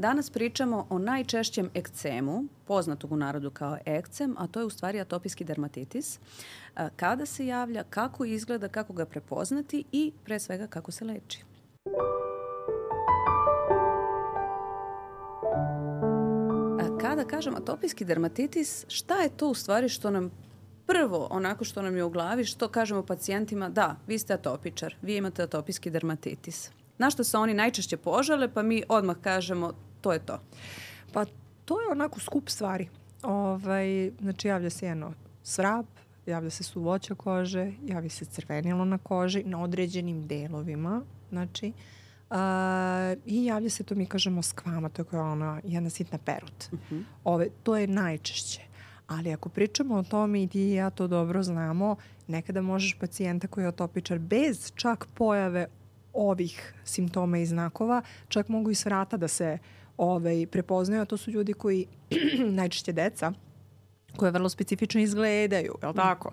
Danas pričamo o najčešćem ekcemu, poznatog u narodu kao ekcem, a to je u stvari atopijski dermatitis. Kada se javlja, kako izgleda, kako ga prepoznati i pre svega kako se leči. Kada kažem atopijski dermatitis, šta je to u stvari što nam prvo, onako što nam je u glavi, što kažemo pacijentima, da, vi ste atopičar, vi imate atopijski dermatitis. Na što se oni najčešće požale, pa mi odmah kažemo, to je to. Pa to je onako skup stvari. Ovaj, znači javlja se jedno svrap, javlja se suvoća kože, javi se crvenilo na koži, na određenim delovima, znači, Uh, I javlja se to mi kažemo skvama, to je ona jedna sitna perut. Uh mhm. -huh. Ove, to je najčešće. Ali ako pričamo o tome i ti i ja to dobro znamo, nekada možeš pacijenta koji je otopičar bez čak pojave ovih simptoma i znakova, čak mogu i s vrata da se ovaj, prepoznaju, a to su ljudi koji, najčešće deca, koje vrlo specifično izgledaju, je li tako?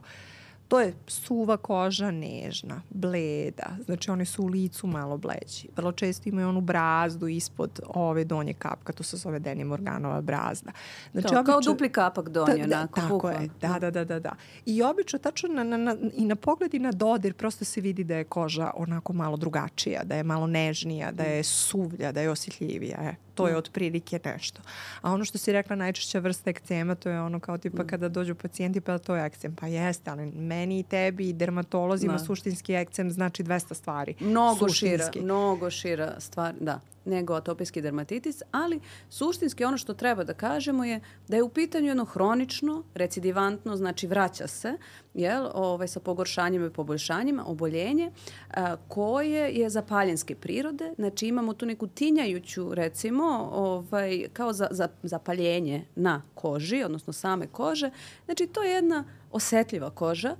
To je suva koža, nežna, bleda, znači one su u licu malo bleći. Vrlo često imaju onu brazdu ispod ove donje kapka, to se zove Deni Morganova brazda. Znači, to, obično, kao dupli kapak donje, da, da, onako. Tako je, da, da, da, da, da. I obično, tačno na, na, na, i na pogled i na dodir, prosto se vidi da je koža onako malo drugačija, da je malo nežnija, da je suvlja, da je osjetljivija. E to je mm. otprilike nešto. A ono što si rekla, najčešća vrsta ekcema, to je ono kao tipa mm. kada dođu pacijenti, pa to je ekcem. Pa jeste, ali meni i tebi i dermatolozima da. suštinski ekcem znači 200 stvari. Mnogo šira, mnogo šira stvar, da nego atopijski dermatitis, ali suštinski ono što treba da kažemo je da je u pitanju jedno hronično, recidivantno, znači vraća se, jel, ovaj, sa pogoršanjima i poboljšanjima, oboljenje a, koje je zapaljenske prirode, znači imamo tu neku tinjajuću, recimo, ovaj, kao za, za, zapaljenje na koži, odnosno same kože, znači to je jedna osetljiva koža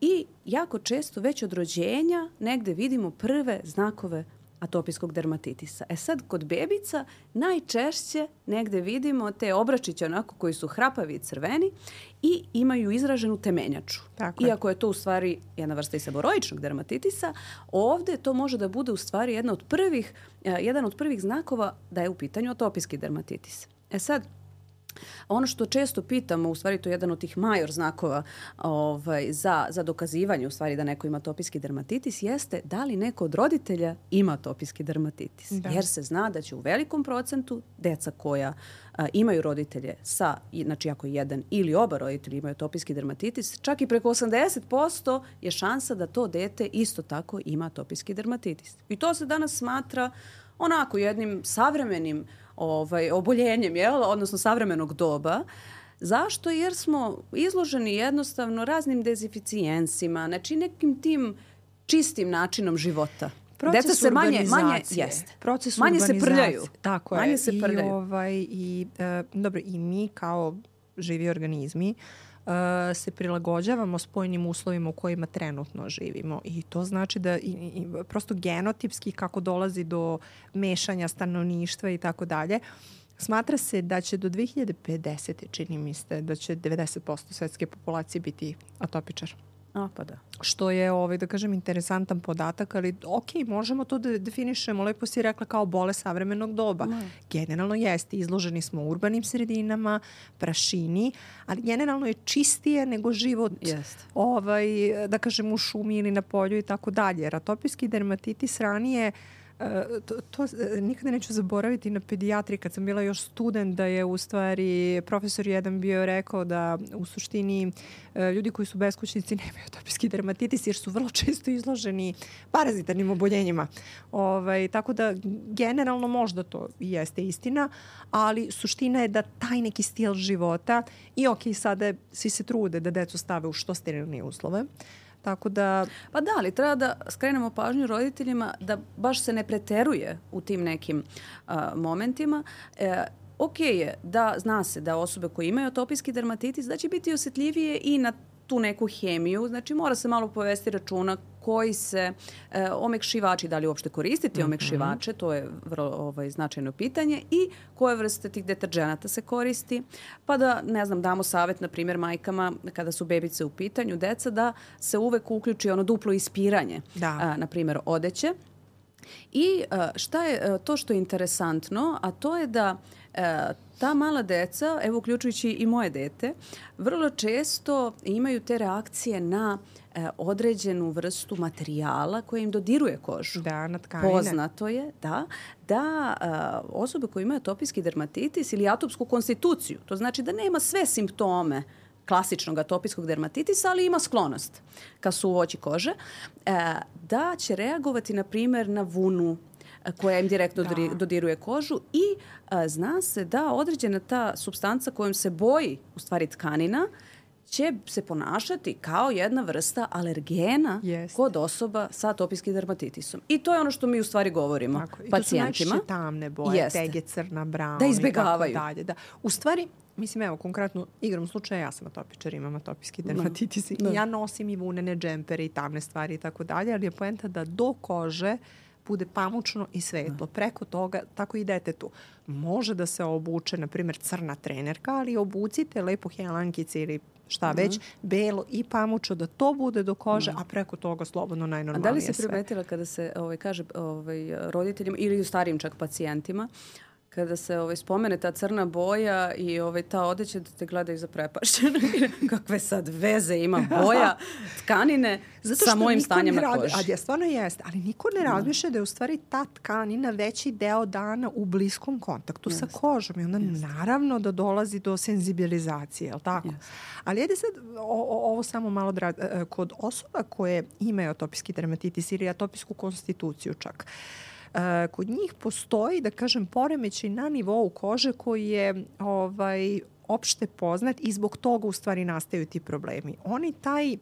i jako često već od rođenja negde vidimo prve znakove atopijskog dermatitisa. E sad, kod bebica najčešće negde vidimo te obračiće onako koji su hrapavi i crveni i imaju izraženu temenjaču. Tako Iako je to u stvari jedna vrsta i seboroičnog dermatitisa, ovde to može da bude u stvari jedna od prvih, uh, jedan od prvih znakova da je u pitanju atopijski dermatitis. E sad, Ono što često pitamo, u stvari to je jedan od tih major znakova ovaj, za, za dokazivanje u stvari da neko ima atopijski dermatitis, jeste da li neko od roditelja ima atopijski dermatitis. Da. Jer se zna da će u velikom procentu deca koja a, imaju roditelje sa, znači ako jedan ili oba roditelja imaju atopijski dermatitis, čak i preko 80% je šansa da to dete isto tako ima atopijski dermatitis. I to se danas smatra onako jednim savremenim uh, ovaj, oboljenjem, jel? odnosno savremenog doba. Zašto? Jer smo izloženi jednostavno raznim dezificijensima, znači nekim tim čistim načinom života. Proces Deca se manje, manje jeste. Proces manje se prljaju. Tako manje je. se prljaju. I, ovaj, i, e, dobro, i mi kao živi organizmi uh, se prilagođavamo spojnim uslovima u kojima trenutno živimo i to znači da i, i, prosto genotipski kako dolazi do mešanja stanovništva i tako dalje Smatra se da će do 2050. čini mi se da će 90% svetske populacije biti atopičar. A, pa da. Što je, ovaj, da kažem, interesantan podatak, ali ok, možemo to da definišemo, lepo si rekla, kao bole savremenog doba. No. Generalno jeste, izloženi smo urbanim sredinama, prašini, ali generalno je čistije nego život, Jest. ovaj, da kažem, u šumi ili na polju i tako dalje. Jer atopijski dermatitis ranije uh, to, to e, nikada neću zaboraviti na pedijatri kad sam bila još student da je u stvari profesor jedan bio rekao da u suštini e, ljudi koji su beskućnici nemaju atopijski dermatitis jer su vrlo često izloženi parazitarnim oboljenjima. Ovaj, tako da generalno možda to jeste istina, ali suština je da taj neki stil života i ok, sada svi se trude da decu stave u što sterilnije uslove, Tako da... Pa da, ali treba da skrenemo pažnju roditeljima da baš se ne preteruje u tim nekim uh, momentima. E, ok je da zna se da osobe koje imaju atopijski dermatitis da će biti osjetljivije i na tu neku hemiju, znači mora se malo povesti računa koji se e, omekšivači, da li uopšte koristiti mm -hmm. omekšivače, to je vrlo ovaj, značajno pitanje i koje vrste tih deterđenata se koristi, pa da, ne znam, damo savet, na primjer, majkama kada su bebice u pitanju, deca, da se uvek uključi ono duplo ispiranje, da. a, na primjer, odeće, I uh, šta je uh, to što je interesantno, a to je da uh, ta mala deca, evo uključujući i moje dete, vrlo često imaju te reakcije na e, određenu vrstu materijala koja im dodiruje kožu. Da, na tkanine. Poznato je, da, da e, osobe koje imaju atopijski dermatitis ili atopsku konstituciju, to znači da nema sve simptome klasičnog atopijskog dermatitisa, ali ima sklonost ka suvoći kože, e, da će reagovati, na primer, na vunu, koja im direktno da. dodiruje kožu i a, zna se da određena ta substanca kojom se boji u stvari tkanina će se ponašati kao jedna vrsta alergena yes. kod osoba sa atopijskim dermatitisom. I to je ono što mi u stvari govorimo Tako, pacijentima. I to su tamne boje, Jeste. tege, crna, brown da izbegavaju. i tako dalje. Da. U stvari, mislim, evo, konkretno, igrom slučaja, ja sam atopičar, imam atopijski da. dermatitis da. i ja nosim i vunene džempere i tamne stvari i tako dalje, ali je poenta da do kože bude pamučno i svetlo. Da. Preko toga, tako i detetu. Može da se obuče, na primjer, crna trenerka, ali obucite lepo helankice ili šta da. već, belo i pamučo, da to bude do kože, da. a preko toga slobodno najnormalnije sve. A da li se primetila kada se ovaj, kaže ovaj, roditeljima ili u starijim čak pacijentima, kada se ovaj, spomene ta crna boja i ovaj, ta odeća da te gledaju za prepašćeno. Kakve sad veze ima boja tkanine Zato sa mojim stanjem na koži. A ja stvarno jeste, ali niko ne da. razmišlja da je u stvari ta tkanina veći deo dana u bliskom kontaktu Jeste. sa kožom i onda Jeste. naravno da dolazi do senzibilizacije, je li tako? Jeste. Ali jede sad o, o, ovo samo malo e, kod osoba koje imaju atopijski dermatitis ili atopijsku konstituciju čak. Uh, kod njih postoji, da kažem, poremećaj na nivou kože koji je ovaj, opšte poznat i zbog toga u stvari nastaju ti problemi. Oni taj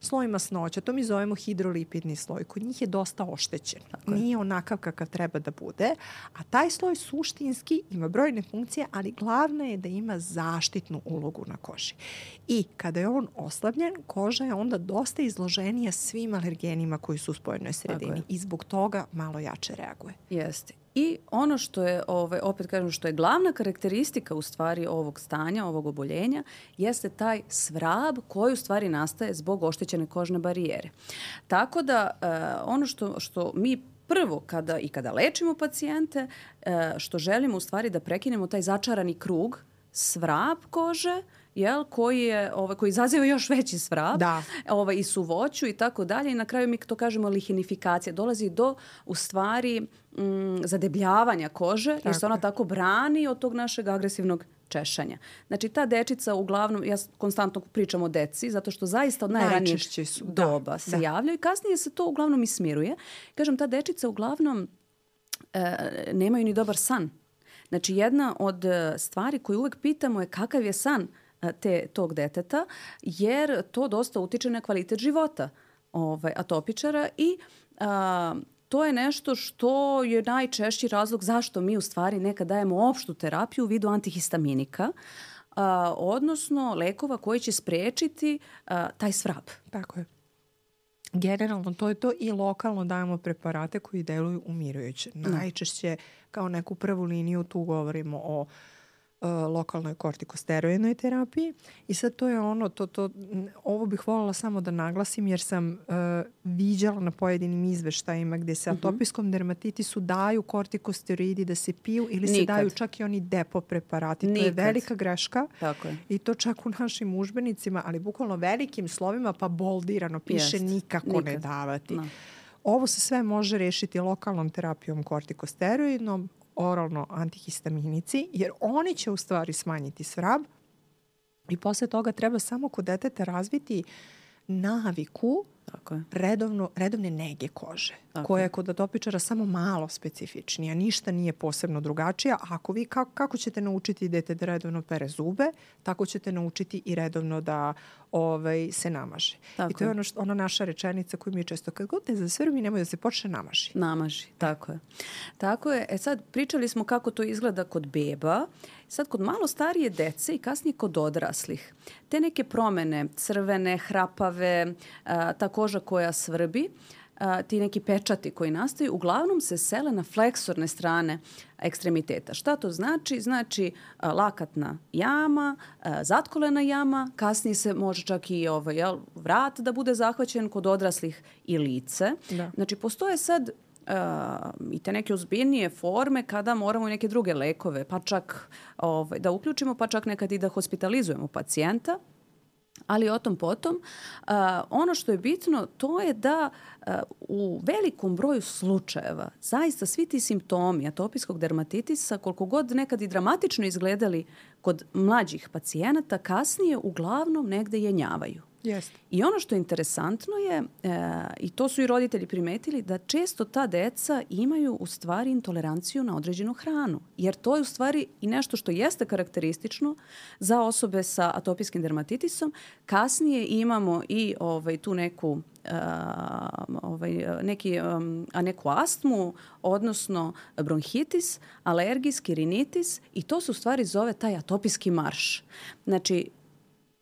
sloj masnoća, to mi zovemo hidrolipidni sloj, kod njih je dosta oštećen. Tako je. Nije onakav kakav treba da bude, a taj sloj suštinski ima brojne funkcije, ali glavna je da ima zaštitnu ulogu na koži. I kada je on oslabljen, koža je onda dosta izloženija svim alergenima koji su u spojnoj sredini i zbog toga malo jače reaguje. Jeste. I ono što je, ovaj, opet kažem, što je glavna karakteristika u stvari ovog stanja, ovog oboljenja, jeste taj svrab koji u stvari nastaje zbog oštećene kožne barijere. Tako da uh, ono što, što mi prvo kada i kada lečimo pacijente, uh, što želimo u stvari da prekinemo taj začarani krug, svrab kože, jel, koji, je, ovaj, koji izaziva još veći svrab da. ovaj, i suvoću i tako dalje i na kraju mi to kažemo lihinifikacija. Dolazi do u stvari mm, zadebljavanja kože tako. jer se ona tako brani od tog našeg agresivnog češanja. Znači ta dečica uglavnom, ja konstantno pričam o deci, zato što zaista od najranijeg da, doba da, se da. javljaju i kasnije se to uglavnom i smiruje. Kažem, ta dečica uglavnom e, nemaju ni dobar san. Znači jedna od e, stvari koju uvek pitamo je kakav je san te, tog deteta, jer to dosta utiče na kvalitet života ovaj, atopičara i a, to je nešto što je najčešći razlog zašto mi u stvari nekad dajemo opštu terapiju u vidu antihistaminika, a, odnosno lekova koji će sprečiti a, taj svrab. Tako je. Generalno to je to i lokalno dajemo preparate koji deluju umirujuće. Da. Najčešće kao neku prvu liniju tu govorimo o uh, lokalnoj kortikosteroidnoj terapiji i sad to je ono, to, to, ovo bih voljela samo da naglasim jer sam uh, viđala na pojedinim izveštajima gde se mhm. atopijskom dermatitisu daju kortikosteroidi da se piju ili Nikad. se daju čak i oni depo preparati. Nikad. To je velika greška Tako je. i to čak u našim užbenicima, ali bukvalno velikim slovima pa boldirano piše Jest. nikako Nikad. ne davati. No. Ovo se sve može rešiti lokalnom terapijom kortikosteroidnom, oralno antihistaminici, jer oni će u stvari smanjiti svrab i posle toga treba samo kod deteta razviti naviku Tako je. Redovno, redovne nege kože, Tako koja je kod atopičara samo malo specifičnija, ništa nije posebno drugačija. Ako vi, kako, kako ćete naučiti dete da redovno pere zube, tako ćete naučiti i redovno da ovaj, se namaže. Tako I to je ono što, ona naša rečenica koju mi često, kad god te zasvrbi, nemoj da se počne namaži. Namaži, tako je. Tako je. E sad, pričali smo kako to izgleda kod beba. Sad, kod malo starije dece i kasnije kod odraslih, te neke promene, crvene, hrapave, a, ta koža koja svrbi, a, ti neki pečati koji nastaju, uglavnom se sele na fleksorne strane ekstremiteta. Šta to znači? Znači a, lakatna jama, a, zatkolena jama, kasnije se može čak i ovaj, jel, vrat da bude zahvaćen kod odraslih i lice. Da. Znači postoje sad i te neke ozbiljnije forme kada moramo neke druge lekove, pa čak ovaj, da uključimo, pa čak nekad i da hospitalizujemo pacijenta ali o tom potom. Uh, ono što je bitno to je da uh, u velikom broju slučajeva zaista svi ti simptomi atopijskog dermatitisa koliko god nekad i dramatično izgledali kod mlađih pacijenata kasnije uglavnom negde jenjavaju. Jeste. I ono što je interesantno je, e, i to su i roditelji primetili, da često ta deca imaju u stvari intoleranciju na određenu hranu. Jer to je u stvari i nešto što jeste karakteristično za osobe sa atopijskim dermatitisom. Kasnije imamo i ovaj, tu neku uh, ovaj, neki, um, a neku astmu, odnosno bronhitis, alergijski rinitis i to se u stvari zove taj atopijski marš. Znači,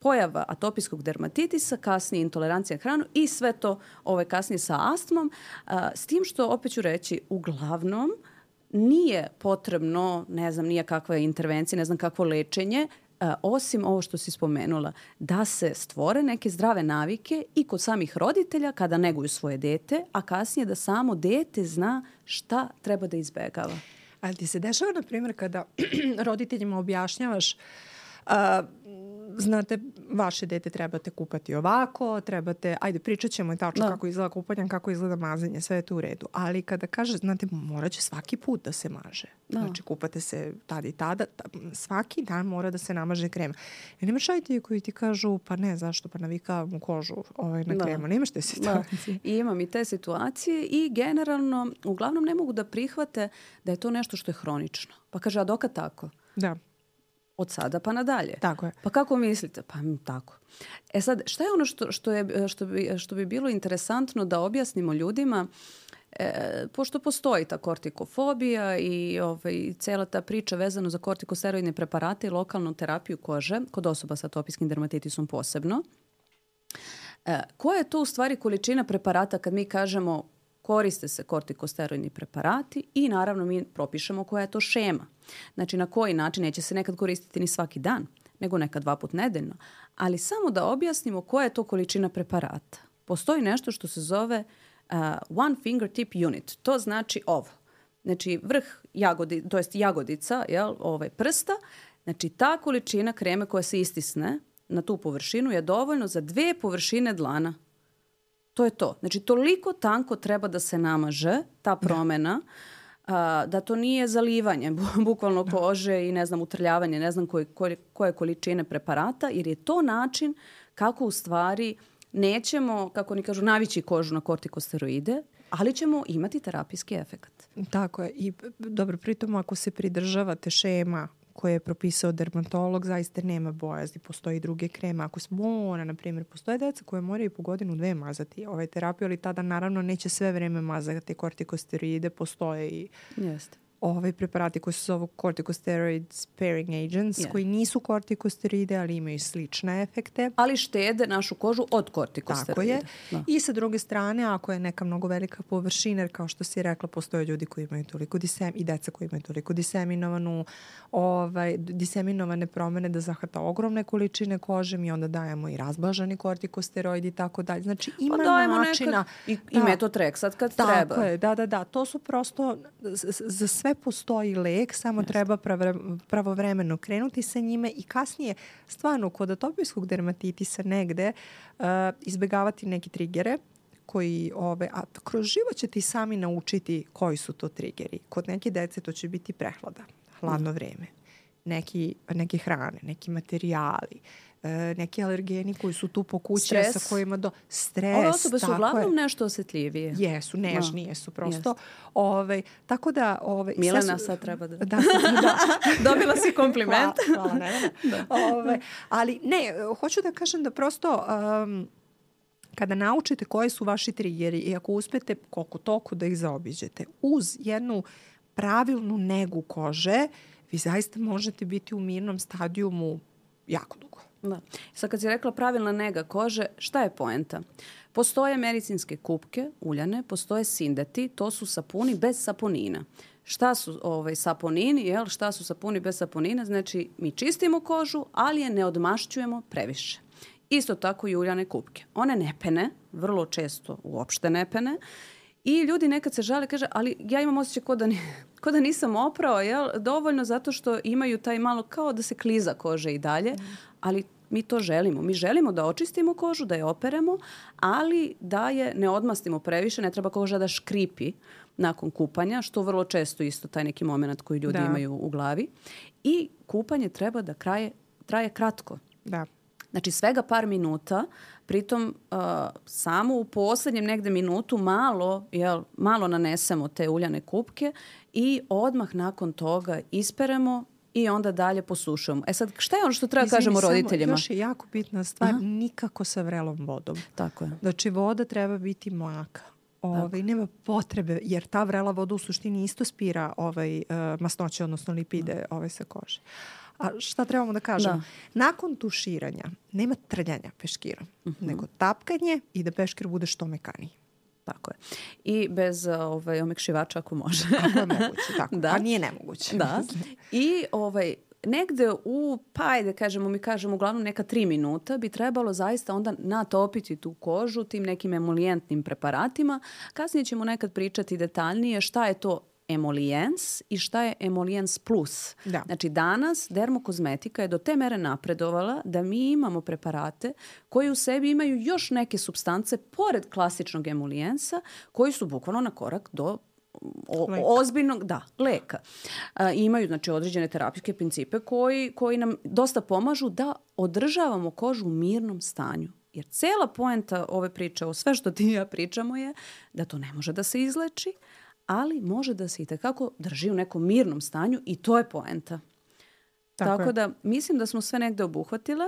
pojava atopijskog dermatitisa, kasnije intolerancija na hranu i sve to ovaj, kasnije sa astmom, a, s tim što, opet ću reći, uglavnom nije potrebno, ne znam, nije kakva intervencija, ne znam kakvo lečenje, osim ovo što si spomenula, da se stvore neke zdrave navike i kod samih roditelja kada neguju svoje dete, a kasnije da samo dete zna šta treba da izbegava. Ali ti se dešava, na primjer, kada roditeljima objašnjavaš uh, znate, vaše dete trebate kupati ovako, trebate, ajde, pričat ćemo i tačno da. kako izgleda kupanje, kako izgleda mazanje, sve je to u redu. Ali kada kaže, znate, morat će svaki put da se maže. Da. Znači, kupate se tada i tada, svaki dan mora da se namaže krem. I nemaš roditelji koji ti kažu, pa ne, zašto, pa navikavam kožu ovaj, na da. kremu. Nemaš te situacije. Da. I imam i te situacije i generalno, uglavnom ne mogu da prihvate da je to nešto što je hronično. Pa kaže, a doka tako? Da od sada pa nadalje. Tako je. Pa kako mislite? Pa tako. E sad, šta je ono što, što, je, što, bi, što bi bilo interesantno da objasnimo ljudima, e, pošto postoji ta kortikofobija i ovaj, cela ta priča vezana za kortikosteroidne preparate i lokalnu terapiju kože, kod osoba sa atopijskim dermatitisom posebno, e, koja je to u stvari količina preparata kad mi kažemo koriste se kortikosteroidni preparati i naravno mi propišemo koja je to šema. Znači na koji način neće se nekad koristiti ni svaki dan, nego nekad dva put nedeljno. Ali samo da objasnimo koja je to količina preparata. Postoji nešto što se zove uh, one fingertip unit. To znači ovo. Znači vrh jagodi, to jest jagodica, jel, ovaj, prsta, znači ta količina kreme koja se istisne na tu površinu je dovoljno za dve površine dlana To je to. Znači, toliko tanko treba da se namaže ta da. promena a, da to nije zalivanje bukvalno da. kože i ne znam utrljavanje, ne znam koje, koje, koje količine preparata, jer je to način kako u stvari nećemo, kako ni kažu, navići kožu na kortikosteroide, ali ćemo imati terapijski efekt. Tako je. I dobro, pritom ako se pridržavate šema koje je propisao dermatolog, zaista nema bojazni. Postoji druge kreme. Ako smo mora, na primjer, postoje deca koje moraju po godinu dve mazati ovaj terapiju, ali tada naravno neće sve vreme mazati kortikosteroide, postoje i Jeste ovaj preparati koji se zovu corticosteroid sparing agents, yeah. koji nisu kortikosteroide, ali imaju slične efekte. Ali štede našu kožu od kortikosteroida. Tako je. Da. I sa druge strane, ako je neka mnogo velika površina, jer kao što si rekla, postoje ljudi koji imaju toliko disem, i deca koji imaju toliko diseminovanu, ovaj, diseminovane promene da zahata ogromne količine kože, mi onda dajemo i razblažani kortikosteroidi i tako dalje. Znači, ima pa načina. Nekad, I, da, i metotreksat kad tako treba. Tako je, da, da, da. To su prosto za sve postoji lek, samo Jeste. treba pravovremeno krenuti sa njime i kasnije stvarno kod atopijskog dermatitisa negde uh, izbegavati neke trigere koji, ove, a kroz život ćete i sami naučiti koji su to trigeri. Kod neke dece to će biti prehlada, hladno mm. vreme, neki, neke hrane, neki materijali, neki alergeni koji su tu po kući stres. sa kojima do stres. Ove osobe su uglavnom je. nešto osetljivije. Jesu, nežnije no. su prosto. Jest. Ove, tako da... Ove, Milena su, sad treba da... Da, da. Dobila si kompliment. Hvala, hvala ne, ne. da. Ove, ali ne, hoću da kažem da prosto... Um, kada naučite koji su vaši triggeri i ako uspete koliko toliko da ih zaobiđete uz jednu pravilnu negu kože, vi zaista možete biti u mirnom stadijumu jako dugo. Da. Sad kad si rekla pravilna nega kože, šta je poenta? Postoje medicinske kupke, uljane, postoje sindeti, to su sapuni bez saponina. Šta su ovaj, saponini, jel? šta su sapuni bez saponina? Znači, mi čistimo kožu, ali je ne odmašćujemo previše. Isto tako i uljane kupke. One ne pene, vrlo često uopšte ne pene I ljudi nekad se žale, kaže, ali ja imam osjećaj ko da, ni, ko da nisam oprao, jel? dovoljno zato što imaju taj malo kao da se kliza kože i dalje, mm. ali mi to želimo. Mi želimo da očistimo kožu, da je operemo, ali da je ne odmastimo previše, ne treba koža da škripi nakon kupanja, što vrlo često isto taj neki moment koji ljudi da. imaju u glavi. I kupanje treba da kraje, traje kratko. Da. Znači svega par minuta, pritom uh, samo u poslednjem negde minutu malo, jel, malo nanesemo te uljane kupke i odmah nakon toga isperemo i onda dalje posušujemo. E sad, šta je ono što treba Izvini, kažemo roditeljima? Još je jako bitna stvar, Aha. nikako sa vrelom vodom. Tako je. Znači, voda treba biti mlaka. Ovaj, nema potrebe, jer ta vrela voda u suštini isto spira ovaj, uh, masnoće, odnosno lipide da. ovaj, sa kože. A šta trebamo da kažemo? Da. Nakon tuširanja nema trljanja peškira, uh mhm. -huh. nego tapkanje i da peškir bude što mekaniji. Tako je. I bez ovaj, omekšivača ako može. Ako je moguće, tako. Da. A nije nemoguće. Da. I ovaj, negde u, pa ajde kažemo, mi kažemo uglavnom neka tri minuta bi trebalo zaista onda natopiti tu kožu tim nekim emolijentnim preparatima. Kasnije ćemo nekad pričati detaljnije šta je to emolijens i šta je emolijens plus. Da. Znači danas dermokozmetika je do te mere napredovala da mi imamo preparate koji u sebi imaju još neke substance pored klasičnog emolijensa koji su bukvalno na korak do o, ozbiljnog, da, leka. A, imaju znači određene terapijske principe koji, koji nam dosta pomažu da održavamo kožu u mirnom stanju. Jer cela poenta ove priče, o sve što ti ja pričamo je da to ne može da se izleči, ali može da se i tekako drži u nekom mirnom stanju i to je poenta. Tako, Tako da mislim da smo sve negde obuhvatile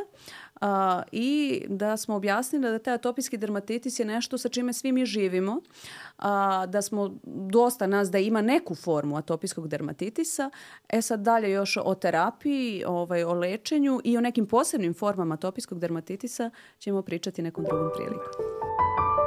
uh, i da smo objasnili da taj atopijski dermatitis je nešto sa čime svi mi živimo, uh, da smo dosta nas da ima neku formu atopijskog dermatitisa. E sad dalje još o terapiji, ovaj, o lečenju i o nekim posebnim formama atopijskog dermatitisa ćemo pričati nekom drugom prilikom.